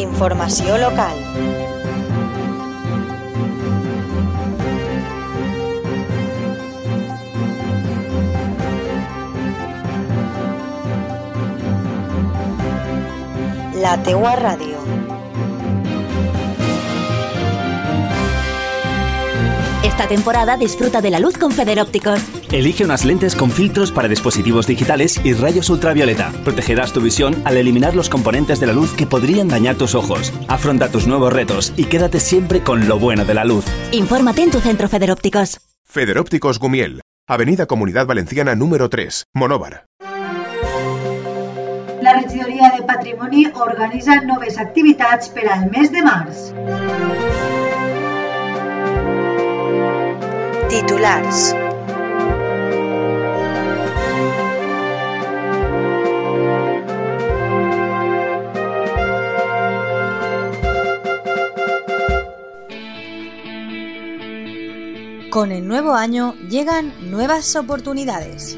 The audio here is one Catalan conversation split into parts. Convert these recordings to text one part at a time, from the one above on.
Informació local. La teua ràdio. Esta temporada disfruta de la luz con Federópticos. Elige unas lentes con filtros para dispositivos digitales y rayos ultravioleta. Protegerás tu visión al eliminar los componentes de la luz que podrían dañar tus ojos. Afronta tus nuevos retos y quédate siempre con lo bueno de la luz. Infórmate en tu centro Federópticos. Federópticos Gumiel, Avenida Comunidad Valenciana número 3, Monóvar. La regidoria de Patrimoni organitza noves activitats per al mes de març. Titulars. Con el nuevo año llegan nuevas oportunidades.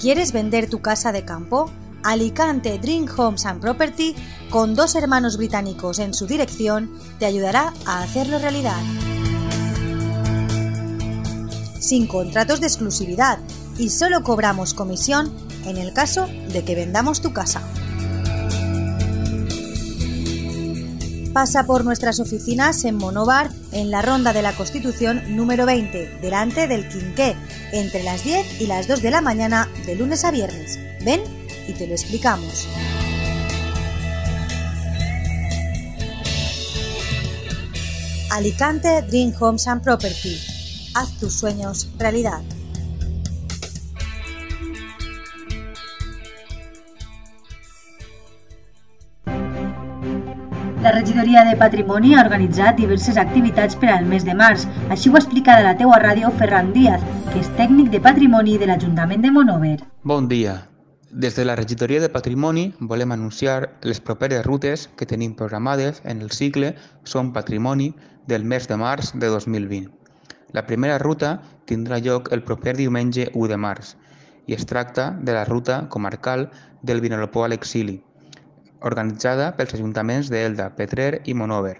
¿Quieres vender tu casa de campo? Alicante Dream Homes and Property, con dos hermanos británicos en su dirección, te ayudará a hacerlo realidad. Sin contratos de exclusividad y solo cobramos comisión en el caso de que vendamos tu casa. Pasa por nuestras oficinas en Monóvar, en la Ronda de la Constitución número 20, delante del Quinqué, entre las 10 y las 2 de la mañana de lunes a viernes. Ven y te lo explicamos. Alicante Dream Homes and Property. Haz tus sueños realidad. La regidoria de Patrimoni ha organitzat diverses activitats per al mes de març. Així ho explica de la teua ràdio Ferran Díaz, que és tècnic de Patrimoni de l'Ajuntament de Monover. Bon dia. Des de la regidoria de Patrimoni volem anunciar les properes rutes que tenim programades en el cicle Som Patrimoni del mes de març de 2020. La primera ruta tindrà lloc el proper diumenge 1 de març i es tracta de la ruta comarcal del Vinalopó a l'exili, organitzada pels ajuntaments d'Elda, Petrer i Monover.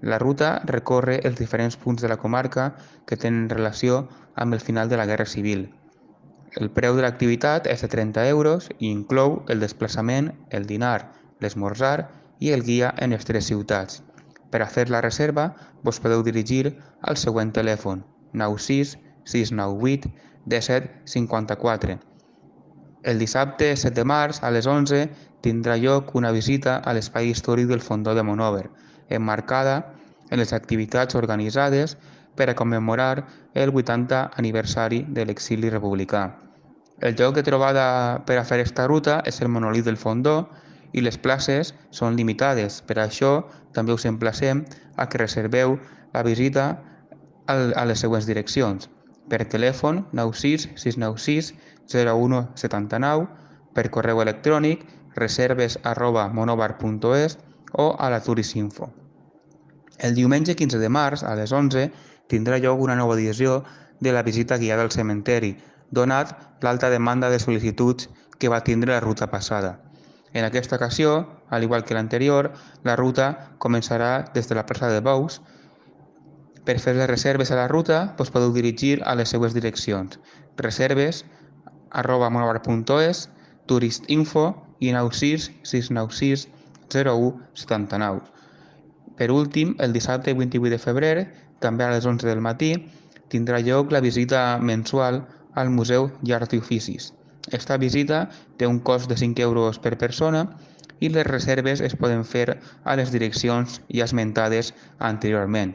La ruta recorre els diferents punts de la comarca que tenen relació amb el final de la Guerra Civil. El preu de l'activitat és de 30 euros i inclou el desplaçament, el dinar, l'esmorzar i el guia en les tres ciutats. Per a fer la reserva, vos podeu dirigir al següent telèfon 96 698 17 54. El dissabte 7 de març a les 11 tindrà lloc una visita a l'espai històric del Fondó de Monover, emmarcada en les activitats organitzades per a commemorar el 80 aniversari de l'exili republicà. El lloc de trobada per a fer esta ruta és el monòlit del Fondó i les places són limitades. Per això també us emplacem a que reserveu la visita a les següents direccions. Per telèfon 96 696 0179, per correu electrònic reserves arroba monobar.es o a la Turisinfo. El diumenge 15 de març, a les 11, tindrà lloc una nova edició de la visita guiada al cementeri, donat l'alta demanda de sol·licituds que va tindre la ruta passada. En aquesta ocasió, al igual que l'anterior, la ruta començarà des de la plaça de Bous. Per fer les reserves a la ruta, us podeu dirigir a les seues direccions. Reserves arroba monobar.es, turistinfo i 96 696 01 79. Per últim, el dissabte 28 de febrer, també a les 11 del matí, tindrà lloc la visita mensual al Museu d'Art i Oficis. Esta visita té un cost de 5 euros per persona i les reserves es poden fer a les direccions ja esmentades anteriorment.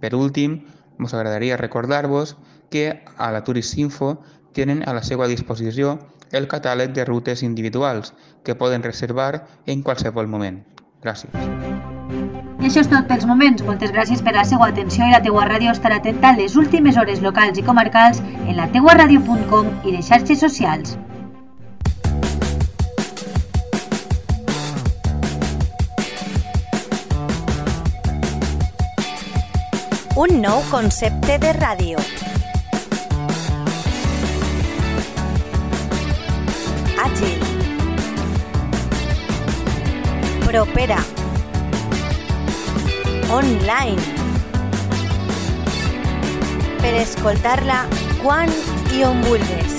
Per últim, ens agradaria recordar-vos que a la Turistinfo tenen a la seva disposició el catàleg de rutes individuals que poden reservar en qualsevol moment. Gràcies. I això és tot pels moments. Moltes gràcies per la seva atenció i la teua ràdio estarà atenta a les últimes hores locals i comarcals en la teuaradio.com i de xarxes socials. Un nou concepte de ràdio. Àgil. propera, online, per escoltar-la quan i.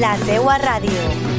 La teua ràdio.